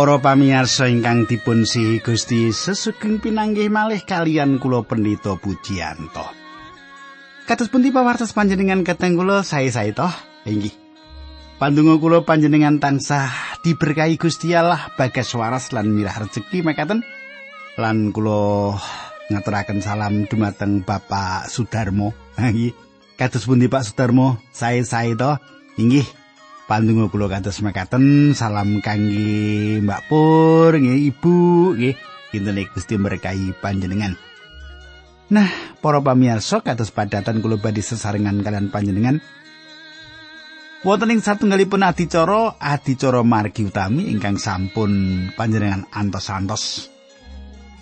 Para pamirsa ingkang dipun sihi Gusti Yesus sugeng pinanggih malih kalian kula pendeta Pujiyanto. Kados pundi pawartos panjenengan kateng kula sae-sae toh? Inggih. Pandonga kula panjenengan tansah diberkahi Gusti Allah bagas waras lan mirah rejeki mekaten. Lan kula ngaturaken salam dumateng Bapak Sudarmo. Nggih. Kados pundi Pak Sudarmo? Sae-sae toh? Inggih. Pandonga kula kados mekaten salam kangge Mbak Pur, nggih Ibu, nggih. Kinten Gusti berkahi panjenengan. Nah, para pamirsa kados padatan kula badhe sesarengan kalian panjenengan. Wonten ing satunggalipun adicara, adicara margi utami ingkang sampun panjenengan antos-antos.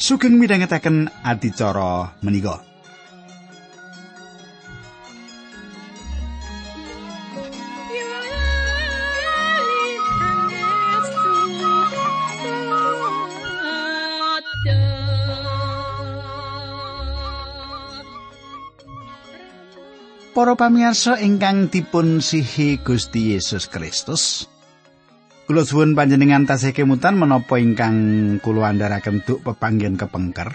Sugeng midhangetaken adicara menika. Para pamirsa ingkang dipun sihi Gusti Yesus Kristus. Kula suwun panjenengan tasih kemutan menapa ingkang kula andharaken duk pepanggen kepengker.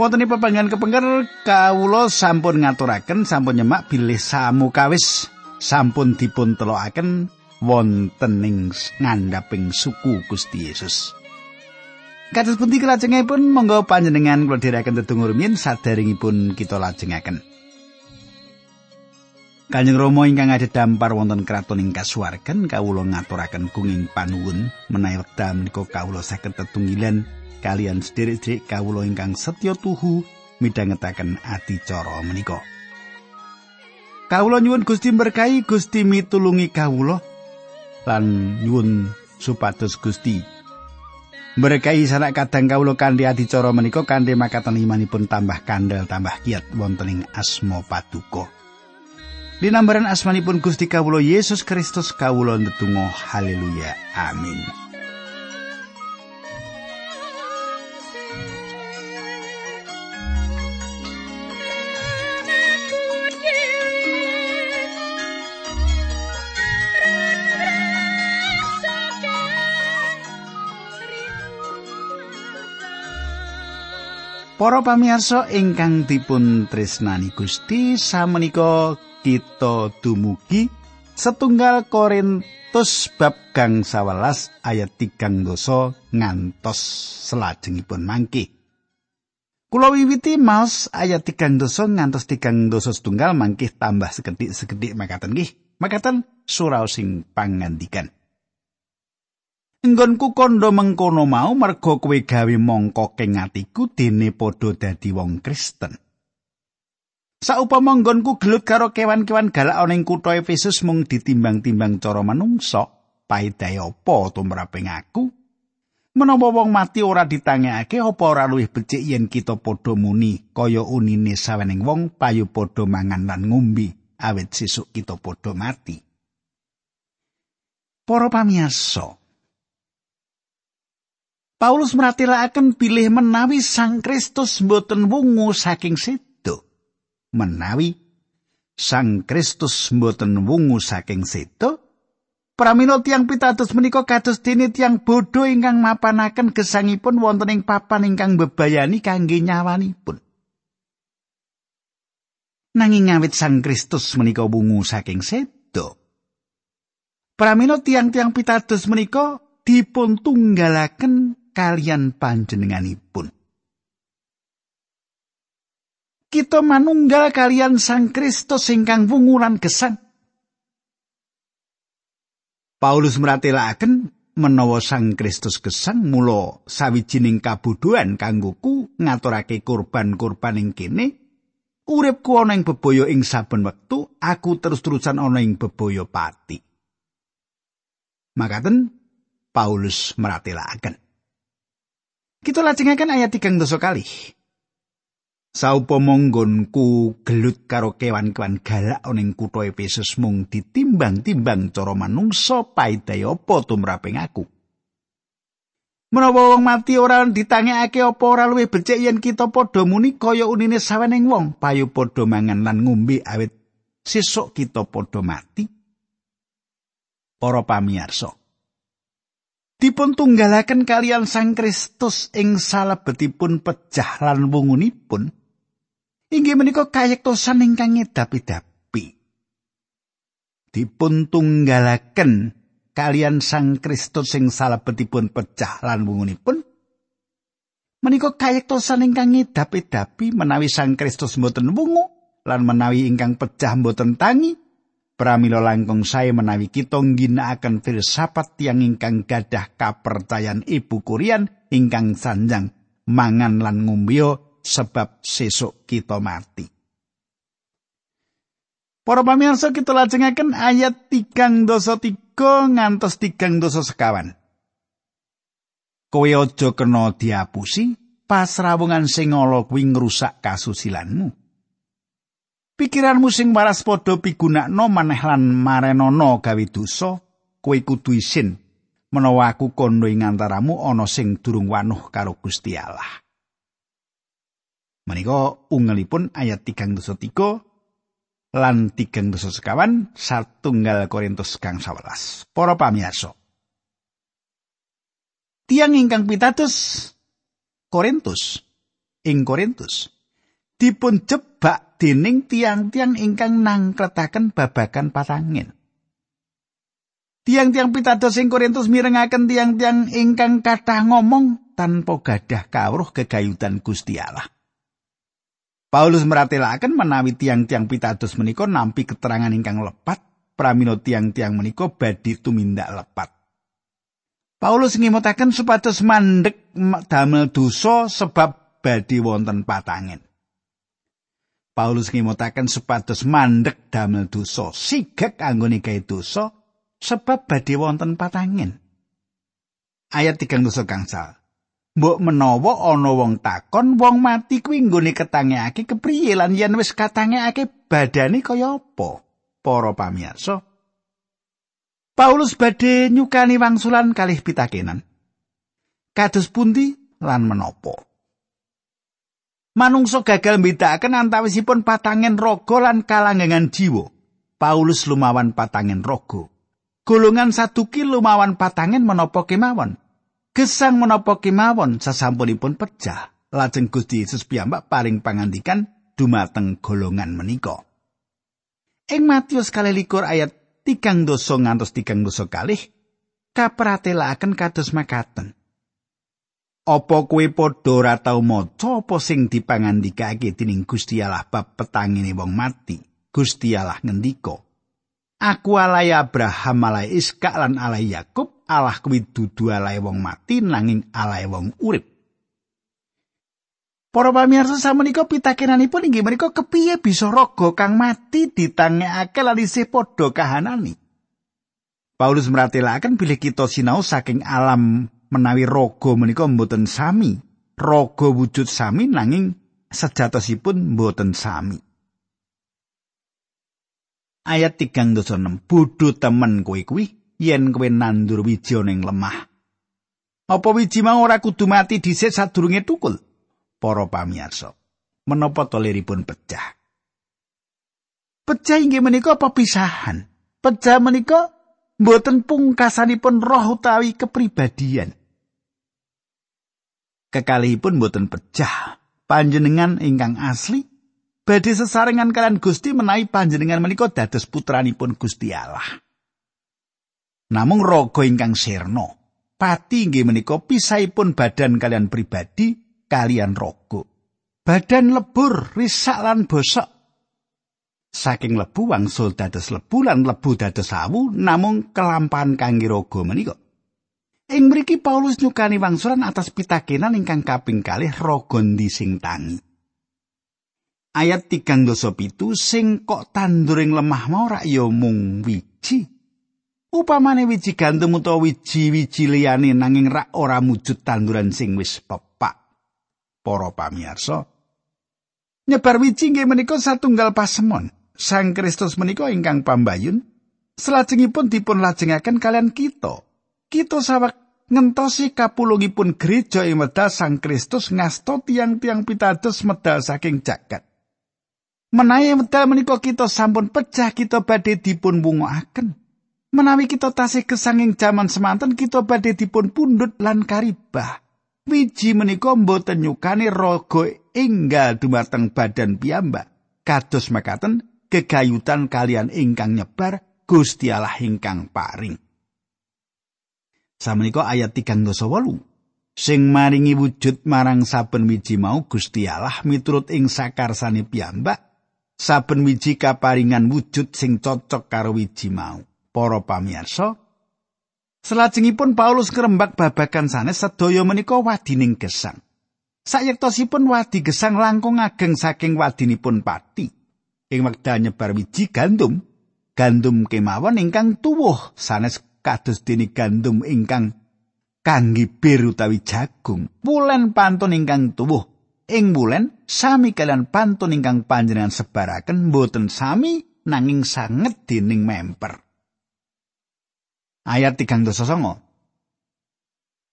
Wonten pepanggen kepengker kawula sampun ngaturaken sampun nyemak bilih samukawis sampun dipun telokaken wonten ing ngandhaping suku Gusti Yesus. Kados pundi kelajengipun monggo panjenengan kula dherekaken tetunggur min sadaringipun kita lajengaken. Kanjeng Rama ingkang dampar wonten kraton ing kasuwargan kawula ngaturaken kenging panuwun menawi wekdal menika kawula saged tetunggilan kalian sederek-sederek kawula ingkang setya tuhu midhangetaken adicara menika. Kawula nyuwun Gusti berkahi Gusti mitulungi kawula lan nyuwun supados Gusti berkahi sanak kadang kawula kanthi adicara menika kanthi makaten imanipun tambah kandel tambah kiat wonten ing asma paduka. Dinambaran asmanipun Gusti Kawulo Yesus Kristus Kawulo ndedonga haleluya amin. Para pamirsa ingkang dipun tresnani Gusti samenika kita dumugi setunggal Korintus bab gang sawelas ayat tigang dosa ngantos selajengipun mangke. Kulo wiwiti maos ayat tigang dosa ngantos tigang dosa setunggal mangke tambah sekedik-sekedik makaten nggih. Makaten surau sing pangandikan. Enggonku kondo mengkono mau mergo kowe gawe mongko keng atiku dene padha dadi wong Kristen. Saupama nggonku gelut karo kewan-kewan galak ana ing kutha Efesus mung ditimbang-timbang cara manungsa, paedahe apa tumraping aku? Menawa wong mati ora ditangekake apa ora luwih becik yen kita padha muni kaya unine sawening wong payu padha mangan lan ngombe awit sesuk kita padha mati. Para pamirsa, Paulus meratelaken pilih menawi Sang Kristus mboten wungu saking sit menawi Sang Kristus mboten wungu saking seto pramila tiang pitados menika kados dene tiang bodho ingkang mapanaken gesangipun wonten ing papan ingkang bebayani kangge nyawanipun. Nanging ngawit Sang Kristus menika wungu saking seto pramila tiang-tiang pitados menika dipun tunggalaken kalian panjenenganipun kita manunggal kalian Sang Kristus ingkang wungulan gesang. Paulus meratelaken menawa Sang Kristus gesang mula sawijining kabuduan kanggoku ngaturake kurban-kurban ing kene uripku ana ing bebaya ing saben wektu aku terus-terusan ana ing bebaya pati. Makaten Paulus meratelaken. Kita lajengaken ayat 3 dosa kali. Saupama nggonku gelut karo kewan-kewan galak ning kutha Efesus mung ditimbang-timbang cara manungsa paedahe apa tumraping aku. Menawa wong mati ora ditangekake apa ora luwih becik yen kita padha muni kaya unine saweneng wong payu padha mangan lan ngombe awit sesuk kita padha mati. Para pamirsa. dipun tunggalaken kalian Sang Kristus ing salebetipun pejah lan wungunipun inggih menika kayektosan ingkang ngedapi-dapi dipun tunggalaken kalian Sang Kristus ing salebetipun pejah lan wungunipun. Menika kayektosan ingkang ngedapi-dapi menawi Sang Kristus mboten wungu lan menawi ingkang pejah mboten tangi Pramila langkung sae menawi kita ngginakaken filsafat tiyang ingkang gadah kapercayan ibu kurian ingkang sanjang mangan lan ngumbyo sebab sesuk kita mati. Para pamirsa kita lajengaken ayat tigang dosa tiga ngantos tigang dosa sekawan. Kowe aja kena diapusi pasrawungan sing ala kuwi ngrusak kasusilanmu. Pikiranmu sing waras padha pigunakno maneh lan marenono gawe dosa, kowe kudu isin menawa aku kondo ing antaramu ana sing durung wanuh karo Gusti Allah. Menika ungelipun ayat 3 lan 3 sekawan satunggal Korintus kang 11. Para. Tiang ingkang pitados Korintus ing Korintus dipun jebak dening tiang-tiang ingkang nangkretaken babagan patangin. Tiang-tiang pitados sing Korintus mirengaken tiang-tiang ingkang kathah ngomong tanpa gadah kawruh kegayutan Gusti Allah. Paulus meratelaken menawi tiang-tiang pitados menika nampi keterangan ingkang lepat pramila tiang-tiang menika badhe tumindak lepat. Paulus ngimutaken supados mandek damel dosa sebab badhe wonten patangin. Paulus ngimutaken supados mandek damel dosa, sigek anggone gawe dosa sebab badhe wonten patangin. Ayat 3 dosa gangsal. Mbok menawa ana wong takon wong mati kuwi nggone ketangekake kepriye lan yen wis katangekake badane kaya apa? Para pamirsa. Paulus badhe nyukani wangsulan kalih pitakenan. Kados pundi lan menapa? manungsa gagal mbedakaken antawisipun patangen raga lan kalanggengan jiwa. Paulus lumawan patangen raga. Golongan saduki lumawan patangen menapa kemawon. Gesang menapa kemawon sasampunipun pecah. Lajeng Gusti Yesus piyambak paring pangandikan dumateng golongan menika. Ing Matius likur ayat tigang dosa ngantos tigang dosa kalih kapratelaken kados makaten. Apa kowe padha ora tau maca apa sing dipangandikake dening Gusti Allah bab petangine wong mati? Gusti Allah ngendika, Aku alai Abraham, alai Iskak lan alai Yakub, Allah kuwi dudu alai wong mati nanging alai wong urip. Para pamirsa samenika pitakenanipun inggih menika kepiye bisa raga kang mati ditangekake lan isih padha kahanani. Paulus meratelaken bilih kita sinau saking alam menawi raga menika mboten sami. Raga wujud sami nanging sejatosipun mboten sami. Ayat 36 Bodho temen kowe kuwi yen kowe nandur wiji ning lemah. Apa wiji mau ora kudu mati dhisik sadurunge tukul? Para pamirsa, menapa toliripun pecah? Pecah inggih menika pepisahan. Pecah menika mboten pungkasanipun roh utawi kepribadian. kekalihipun boten pecah. Panjenengan ingkang asli badhe sesarengan kalian Gusti menawi panjenengan menika dados putranipun Gusti Allah. Namung raga ingkang sirna, pati inggih menika pisahipun badan kalian pribadi kalian raga. Badan lebur, risak lan bosok. Saking lebu wangsul dados lebu lan lebu dados sawu namung kelampahan kangge raga menika. Ing mriki Paulus nyukani wangsulan atas pitakenan ingkang kaping kalih rogondi sing tangi. Ayat tigang dosa pitu sing kok tanduring lemah mau rak ya mung wiji. Upamane wiji gandum utawa wiji-wiji liyane nanging rak ora mujud tanduran sing wis pepak. Para pamirsa, nyebar wiji nggih menika satunggal pasemon. Sang Kristus menika ingkang pambayun salajengipun dipun lajengaken kalian kita. Kita sawak ngentosi kapulungipun gereja ing medal Sang Kristus ngasto tiang-tiang pitados medal saking jagat. Menawi medal menika kita sampun pecah kita badhe dipun wungokaken. Menawi kita tasih kesanging jaman semanten kita badhe dipun pundhut lan karibah. Wiji menika mboten nyukani raga enggal dumateng badan piyambak. Kados mekaten gegayutan kalian ingkang nyebar Gusti Allah ingkang paring. Samenika ayat 38. Sing maringi wujud marang saben wiji mau Gusti Allah miturut ing sakarsane piyambak saben wiji kaparingan wujud sing cocok karo wiji mau. Para pamirsa, selajengipun Paulus ngrembak babagan sanes sedaya menika wadining gesang. Sayektosipun wadi gesang langkung ageng saking wadinipun pati. Ing wekdal nyebar wiji gandum, gandum kemawon ingkang tuwuh sanes kados dene gandum ingkang kangge bir utawi jagung. Wulen pantun ingkang tuwuh ing wulen sami kalian pantun ingkang panjenengan sebaraken mboten sami nanging sanget dening memper. Ayat 39.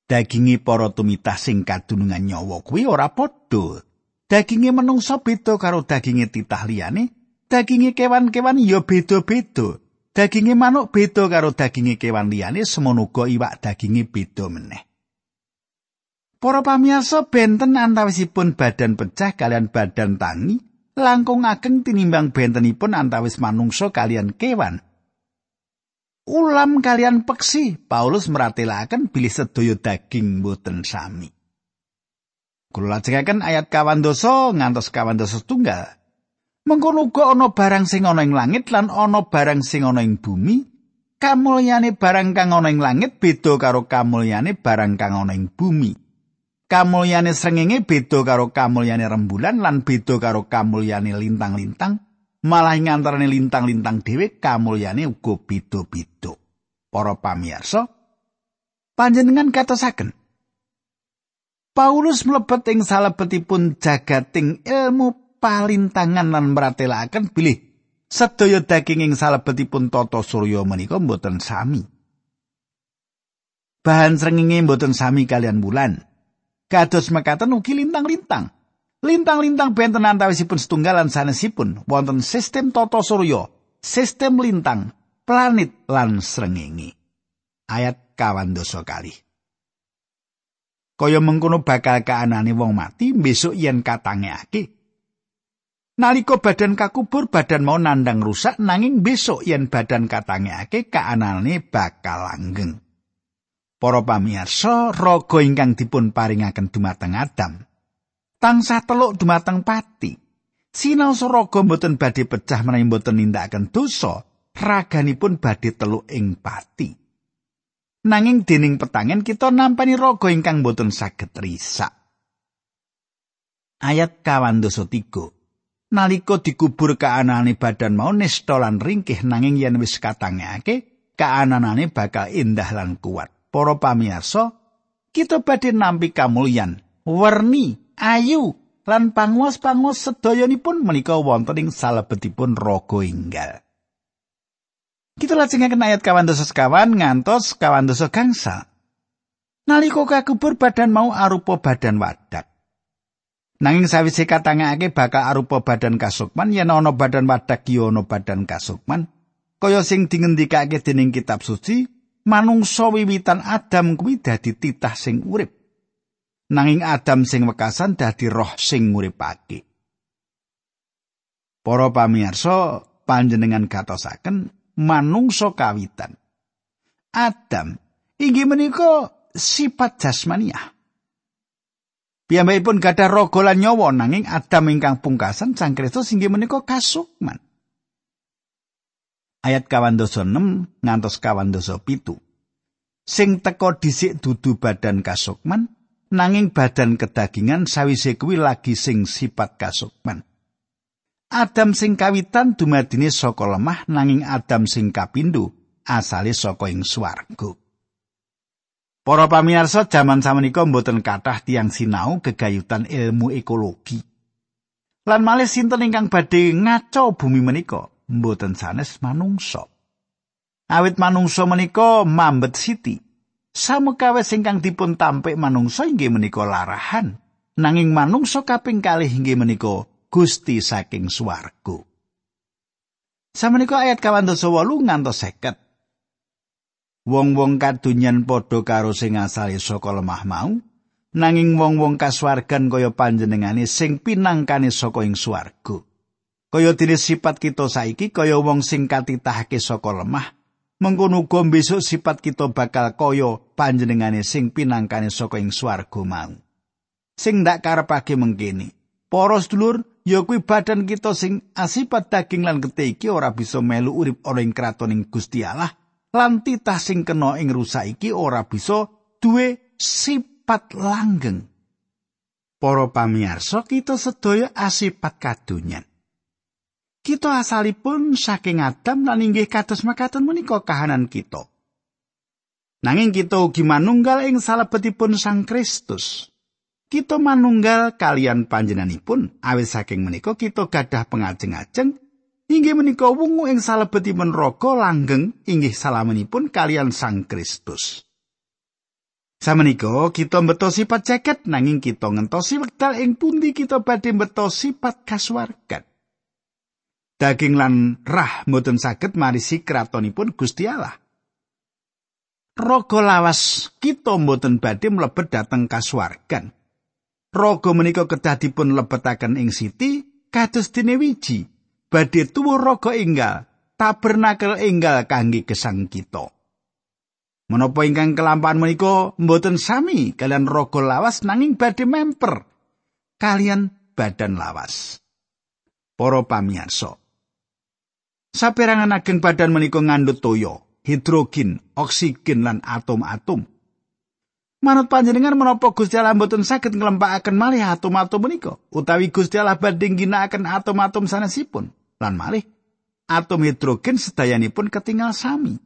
Dagingi para tumitah sing kadunungan nyawa kuwi ora padha. Daginge menungsa beda karo daginge titah liyane. Daginge kewan-kewan ya beda-beda. Daginge manuk beda karo daginge kewan liyane, semono iwak daginge beda meneh. Para pamirsa benten antawisipun badan pecah kalian badan tangi langkung ageng tinimbang bentenipun antawis manungsa kalian kewan. Ulam kalian peksi. Paulus meratelaken bilih sedaya daging boten sami. Kula lajengaken ayat kawan dosa ngantos kawan tunggal. Mengkono uga ana barang sing ana ing langit lan ana barang sing ana ing bumi kamulyane barang kang ana ing langit beda karo kamulyane barang kang ana ing bumi. Kamulyane srengenge beda karo kamulyane rembulan lan beda karo kamulyane lintang-lintang malah ing antarané lintang-lintang dhewe kamulyane uga beda-beda. Para pamirsa, panjenengan katosaken Paulus mlebet ing salebetipun jagating ilmu palintangan lan meratelaken bilih sedaya daging ing salebetipun tata surya menika mboten sami. Bahan srengenge mboten sami kalian bulan. Kados mekaten ugi lintang-lintang. Lintang-lintang benten antawisipun setunggalan sanesipun wonten sistem tata surya, sistem lintang, planet lan srengenge. Ayat kawan dosa kali. Kaya mengkono bakal kaanane wong mati besok yen katangeake. Nalika badan kakubur badan mau nandang rusak nanging besok yen badan katangeake kaanane bakal langgeng. Para pamirsa, raga ingkang dipun paringaken dumateng Adam tansah teluk dumateng pati. Sinau suraga mboten badhe pecah menawi mboten nindakaken dosa, raganipun badhe teluk ing pati. Nanging dening petangen kita nampani raga ingkang mboten saged risak. Ayat kawan dosa tiga. Naliko dikubur kaanane badan mau nesta lan ringkih nanging yen wis katangake, kaananane bakal indah lan kuat. Para kita badhe nampi kamulyan, werni ayu lan panguwas-panguwas sedayanipun menika wonten ing salebetipun raga enggal. Kita lajengaken ayat kawan dosa sekawan ngantos kawan dosa gangsa. Naliko kakubur badan mau arupa badan wadak. Nanging sawise katangake bakal arupa badan kasukman yen ana badan wadak ya ana badan kasukman. Kaya sing dingendikake dening kitab suci, manungsa wiwitan Adam kuwi dadi titah sing urip. Nanging Adam sing wekasan dadi roh sing nguripake. Para pamirsa, panjenengan gatosaken manungsa kawitan. Adam inggih menika sifat jasmaniah. Piyambakipun gadah lan nyawa nanging Adam ingkang pungkasan Sang Kristus inggih menika kasukman. Ayat kawan dosa 6 ngantos kawan dosa pitu. Sing teko dhisik dudu badan kasukman, nanging badan kedagingan sawise kuwi lagi sing sifat kasukman. Adam sing kawitan dumadine saka lemah nanging Adam sing kapindho asale saka ing swarga. Para pamirsa jaman samenika mboten kathah tiang sinau gegayutan ilmu ekologi. Lan malih sinten ingkang badhe ngaco bumi menika mboten sanes manungsa. Awit manungsa menika mambet siti samukawis ingkang dipun tampik manungsa inggih menika larahan nanging manungsa kaping kalih inggih menika Gusti saking swarga. Samenika ayat kawan dosa wolu ngantos seket. Wong-wong kadunyan padha karo sing asale saka lemah mau, nanging wong-wong kasuwargan kaya panjenengane sing pinangkane saka ing swarga. Kaya dene sifat kita saiki kaya wong sing katitahake saka lemah, mengkono uga besok sifat kita bakal kaya panjenengane sing pinangkane saka ing swarga mau. Sing ndak karepake mengkene. Para sedulur, ya kuwi badan kita sing asipat daging lan getih iki ora bisa melu urip ana ing kratoning Gusti Allah lan titah sing kena ing rusak iki ora bisa duwe sifat langgeng. Para pamirsa, kita sedaya asipat kadonyan. Kita asalipun saking Adam lan inggih kados makaten menika kahanan kita. Nanging kita ugi manunggal ing salebetipun Sang Kristus. kita manunggal kalian panjenenganipun awit saking menika kita gadah pengajeng-ajeng inggih menika wungu ing salebetipun raga langgeng inggih salamanipun kalian Sang Kristus. Samenika kita mbeto sifat ceket nanging kita ngentosi wekdal ing pundi kita badhe mbeto sifat kasuwargan. Daging lan rah mboten saged marisi kratonipun Gusti Allah. Raga lawas kita mboten badhe mlebet dhateng kasuwargan. raga menika kedah dipun lebetaken ing siti kados dene wiji badhe tuwuh raga enggal tabernakel enggal kangge gesang kita menapa ingkang kelampahan menika mboten sami kalian raga lawas nanging badhe memper kalian badan lawas para pamirsa saperangan ageng badan menika ngandhut toya hidrogen oksigen lan atom-atom Manut panjenengan menapa Gusti Allah mboten saged nglempakaken malih atom-atom menika utawi Gusti Allah badhe ginakaken atom-atom sanesipun lan malih atom hidrogen sedayanipun ketinggal sami.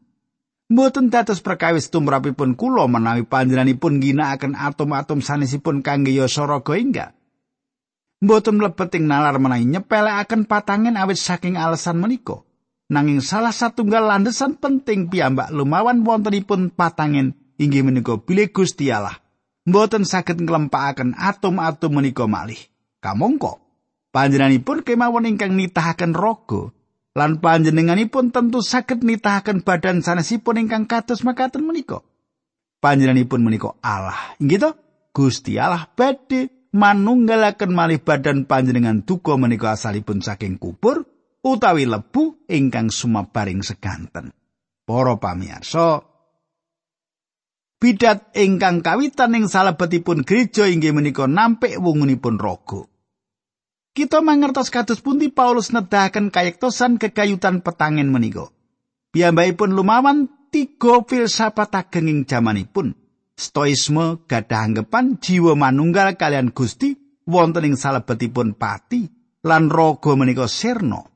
Mboten dados perkawis tumrapipun kula menawi panjenenganipun ginakaken atom-atom sanesipun kangge yasa raga enggal. Mboten mlebet ing nalar menawi nyepelekaken patangen awit saking alasan menika. Nanging salah satunggal landesan penting piyambak lumawan wontenipun patangen inggih menika bilih Gusti Allah mboten saged nglempakaken atom-atom menika malih. Kamangka panjenenganipun kemawon ingkang nitahaken raga lan panjenenganipun tentu saged nitahaken badan sanesipun ingkang kados makaten menika. Panjenenganipun menika Allah. Inggih to? Gusti Allah badhe manunggalaken malih badan panjenengan duka menika asalipun saking kubur utawi lebu ingkang sumabaring seganten. Para pamirsa, bidat ingkang kawitan ing salebetipun gereja inggih menika nampik wungunipun raga. Kita mangertos kados pundi Paulus nedahaken kayektosan kekayutan petangen menika. Piyambakipun lumawan tiga filsafat ageng ing jamanipun. Stoisme gadah anggapan jiwa manunggal kalian Gusti wonten ing salebetipun pati lan raga menika sirna.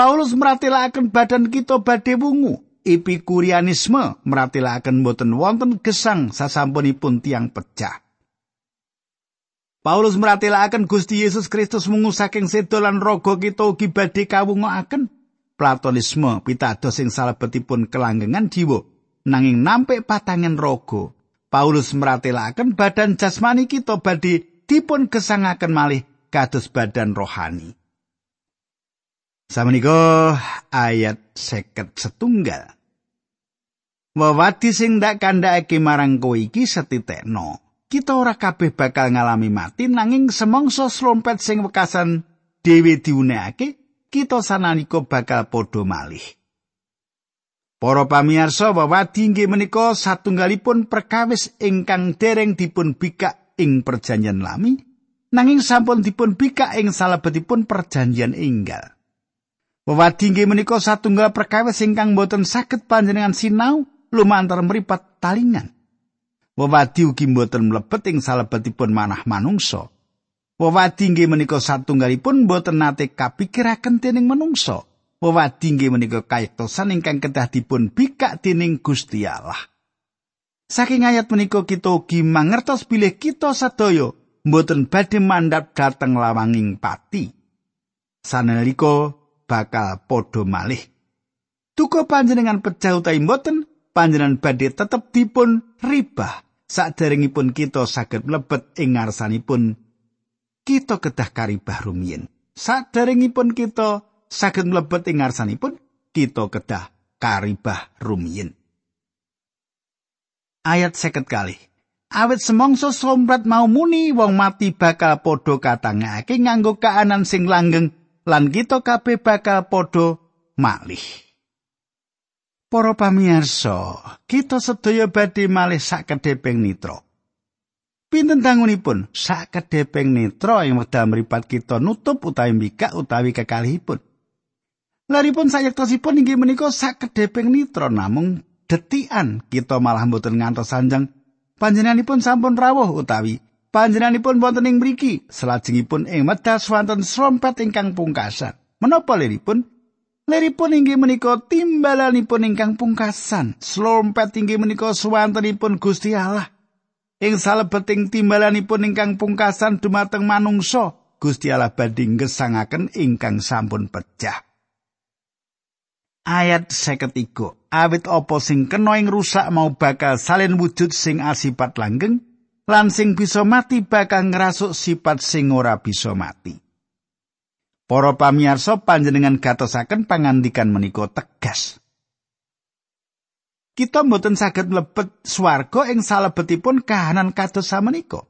Paulus meratelaken badan kita badhe wungu epikurianisme meratilaken boten wonten gesang sasampunipun tiang pecah. Paulus meratilaken Gusti Yesus Kristus mungu saking sedo lan raga kita ugi badhe kawungaken. Platonisme pitados sing salebetipun kelanggengan jiwa nanging nampik patangen raga. Paulus meratilaken badan jasmani kita badhe dipun gesangaken malih kados badan rohani. Samenika ayat seket setunggal. Wewadi sing ndak kandhake marang kowe iki setitekno. Kita ora kabeh bakal ngalami mati nanging semongso slompet sing wekasan dhewe diunekake, kita sananika bakal padha malih. Para pamirsa, wewadi inggih menika satunggalipun perkawis ingkang dereng dipun bikak ing perjanjian lami, nanging sampun dipun bikak ing salebetipun perjanjian enggal. Wewadi inggih menika satunggal perkawis ingkang boten saged panjenengan sinau lumantar mripat talingan. Wewadi ugi boten mlebet ing salebetipun manah manungsa. Wewadi inggih menika satunggalipun boten nate kapikiraken dening manungsa. Wewadi inggih menika kayektosan ingkang kedah dipun bikak dening Gusti Allah. Saking ayat menika kita ugi mangertos bilih kita sadaya mboten badhe mandap dhateng lawanging pati. Sanalika bakal padha malih. Duka panjenengan pecah utawi mboten, panjenengan badhe tetep dipun ribah saderengipun kita saged mlebet ing ngarsanipun kita kedah karibah rumiyin. Saderengipun kita saged mlebet ing ngarsanipun kita kedah karibah rumiyin. Ayat seket kali. Awit semongso sompret mau muni wong mati bakal padha katangake nganggo kaanan sing langgeng lan kita kabeh bakal padha malih. Para pamirsa, kita sedaya badhe malih sakedheping nitra. Pinten tangunipun sakedheping nitra ing wekdal mripat kita nutup utawi mbikak utawi kekalihipun. Laripun sayektosipun inggih menika sakedheping nitra namung detikan kita malah mboten ngantos sanjang panjenenganipun sampun rawuh utawi panjenenganipun wonten ing mriki salajengipun ing medal swanten srompet ingkang pungkasan. Menapa liripun? Leripun inggih menika timbalanipun ingkang pungkasan. Slompet inggih menika suwantenipun Gusti Allah. Ing salebeting timbalanipun ingkang pungkasan dumateng manungsa, Gusti Allah badhe ngesangaken ingkang sampun pecah. Ayat 53. Awit apa sing kena ing rusak mau bakal salin wujud sing asipat langgeng lan sing bisa mati bakal ngrasuk sifat sing ora bisa mati. Para pamirsa panjenengan gatosaken pangandikan menika tegas. Kita mboten saged mlebet swarga ing salebetipun kahanan kados samenika.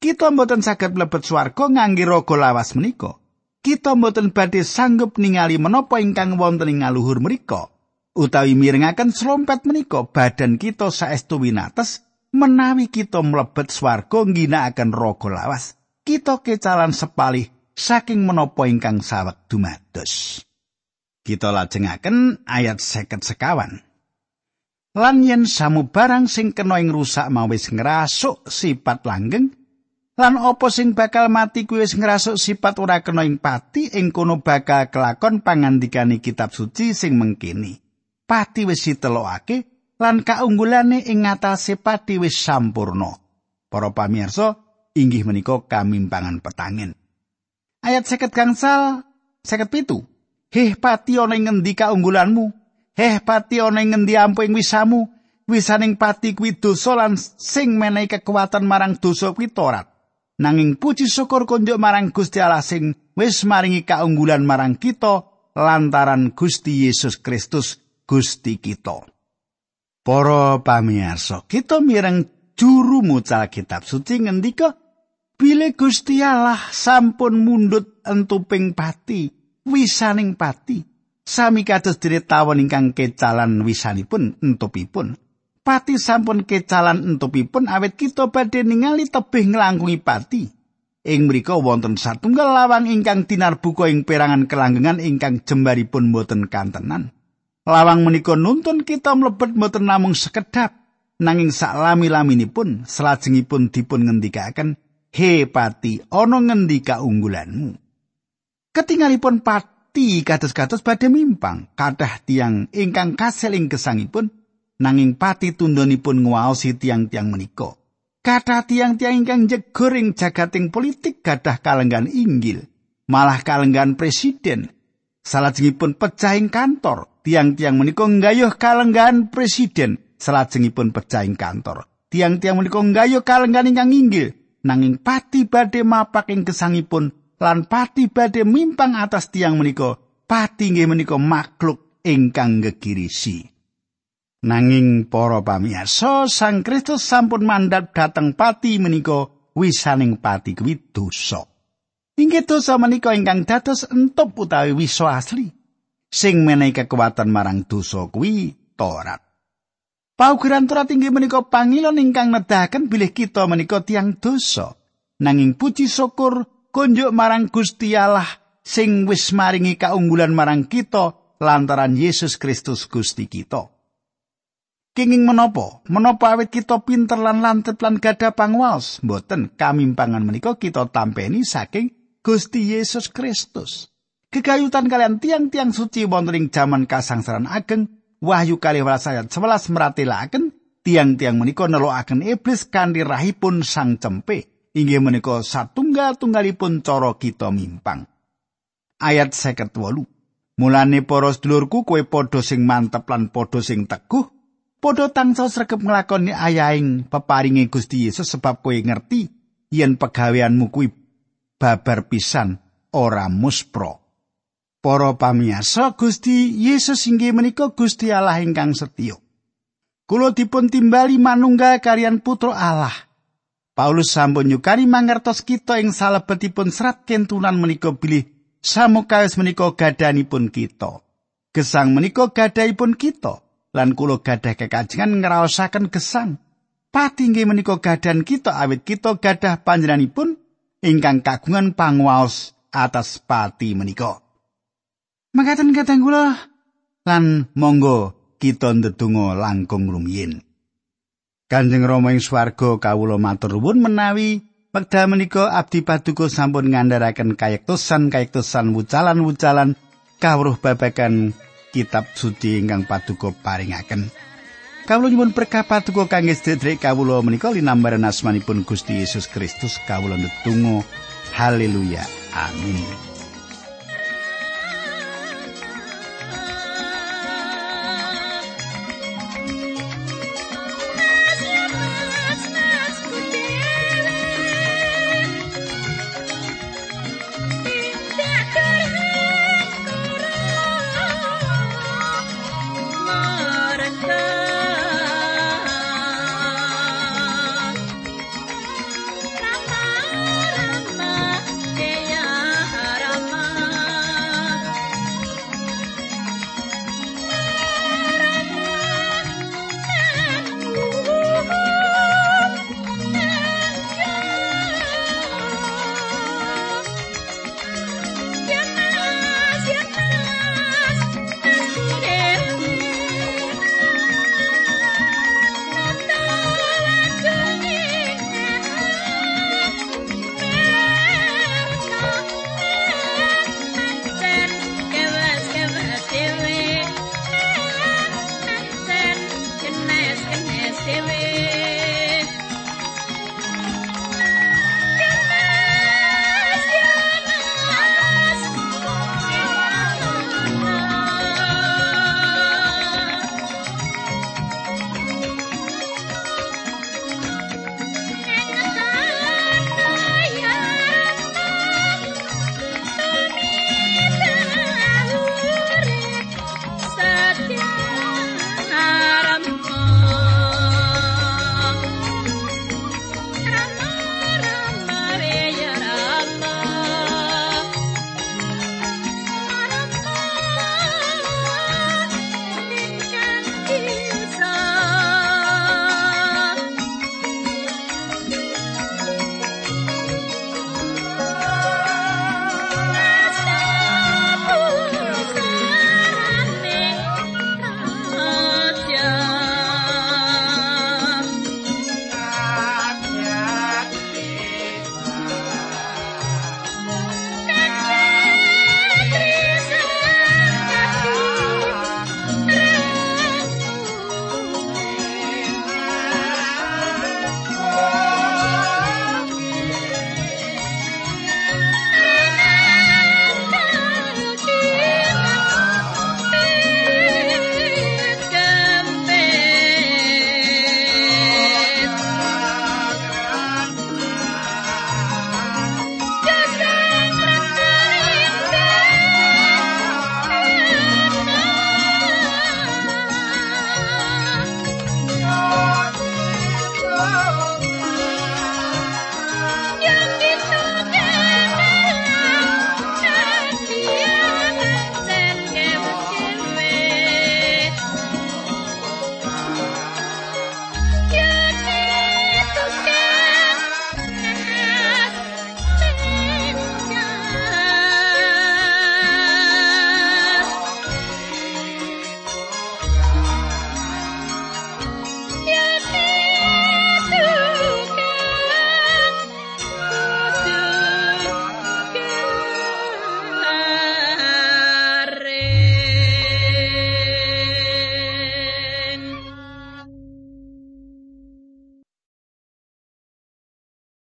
Kita mboten saged mlebet swarga ngangge raga lawas menika. Kita mboten badhe sanggup ningali menapa ingkang wonten ing ngaluhur mriku. Utawi mirengaken slompet menika badan kita saestu winates menawi kita mlebet swarga ngginakaken raga lawas. Kita kecalan sepalih saking menapa ingkang sawek dumados. Kita lajengaken ayat seket sekawan. Lan yen samu barang sing kena ing rusak mau wis ngrasuk sifat langgeng, lan apa sing bakal mati kuwi wis ngrasuk sifat ora kena ing pati, ing kono bakal kelakon pangandikane kitab suci sing mengkini. Pati wis ditelokake lan kaunggulane ing ngatasé pati wis sampurna. Para pamirsa, inggih menika kamimpangan petangin. Ayat seket gangsal, seket pitu. Heh pati ana ing ngendi kaunggulanmu? Heh pati ana ing ngendi ampuh ing wisamu? Wisaning pati kuwi dosa lan sing menehi kekuatan marang dosa kuwi torat. Nanging puji syukur kunjuk marang Gusti Allah sing wis maringi kaunggulan marang kita lantaran Gusti Yesus Kristus Gusti kita. Para pamirsa, kita mireng juru mucal kitab suci ngendika Bile Gusti Allah sampun mundut entuping pati, wisaning pati. Sami kados dene tawon ingkang kecalan wisanipun entupipun. Pati sampun kecalan entupipun awet kita badhe ningali tebih nglangkungi pati. Ing mriku wonten satunggal lawang ingkang tinarbuka ing perangan kelanggengan ingkang jembaripun boten kantenan. Lawang menika nuntun kita mlebet boten namung sekedap, nanging sak lami-laminipun salajengipun dipun ngendikaken He pati, ana ngendi kaunggulanmu? Ketingalipun pati kados-kados badhe mimpang, kathah tiang ingkang kasil ing gesangipun nanging pati tundonipun nguwaosi tiang-tiang menika. Kathah tiang-tiang ingkang jegur ing jagating politik gadah kalenggan inggil, malah kalenggan presiden. Salajengipun pecah ing kantor, tiang-tiang menika nggayuh kalenggan presiden salajengipun pecah ing kantor. Tiang-tiang menika nggayuh kalenggan ingkang inggil nanging pati badhe mapak ing gesangipun lan pati badhe mimpang atas tiang menika pati nggih menika makhluk ingkang gegirisi nanging para pamirsa Sang Kristus sampun mandat dhateng pati menika wisaning pati kuwi dosa. Inggih dosa menika ingkang dados entup utawi wiso asli sing menehi kekuatan marang dosa kuwi Torat Paugeran Torat inggih menika pangilon ingkang nedahaken bilih kita menika tiang dosa. Nanging puji syukur kunjuk marang Gusti Allah sing wis maringi kaunggulan marang kita lantaran Yesus Kristus Gusti kita. Kenging menapa? Menapa awit kita pinter lan lantip lan gada pangwaos? Mboten kamimpangan menika kita tampeni saking Gusti Yesus Kristus. Kegayutan kalian tiang-tiang suci wonten ing jaman kasangsaran ageng Wahyu kali ayat 11 meratelaken tiang-tiang menika nelokaken iblis kanthi rahipun sang cempe inggih menika satunggal-tunggalipun cara kita mimpang. Ayat 58. Mulane para sedulurku kowe padha sing mantep lan padha sing teguh, padha tansah sregep nglakoni ayaing peparinge Gusti Yesus sebab kowe ngerti yen pegaweanmu kuwi babar pisan ora muspro. Para pamiyasa Gusti Yesus inggih menika Gusti Allah ingkang setya. kula dipun timbali manunggal kalian putra Allah. Paulus sampun nyukani mangertos kita ing salebetipun serat kentunan menika bilih samukawis menika gadanipun kita. Gesang menika gadahipun kita lan kula gadah kekajengan ngraosaken gesang. Pati nggih menika gadan kita awit kita gadah panjenenganipun ingkang kagungan pangwaos atas pati menika. Makaten kadang kula. Lan monggo kita ndedonga langkung rumiyin. Kanjeng Rama ing swarga kawula matur nuwun menawi wekdal menika abdi paduka sampun ngandharaken kayektosan kayektosan wucalan-wucalan kawruh babagan kitab suci ingkang paduka paringaken. Kawula nyuwun berkah paduka kangge sedherek kawula menika linambaran asmanipun Gusti Yesus Kristus. Kawula ndedonga. Haleluya. Amin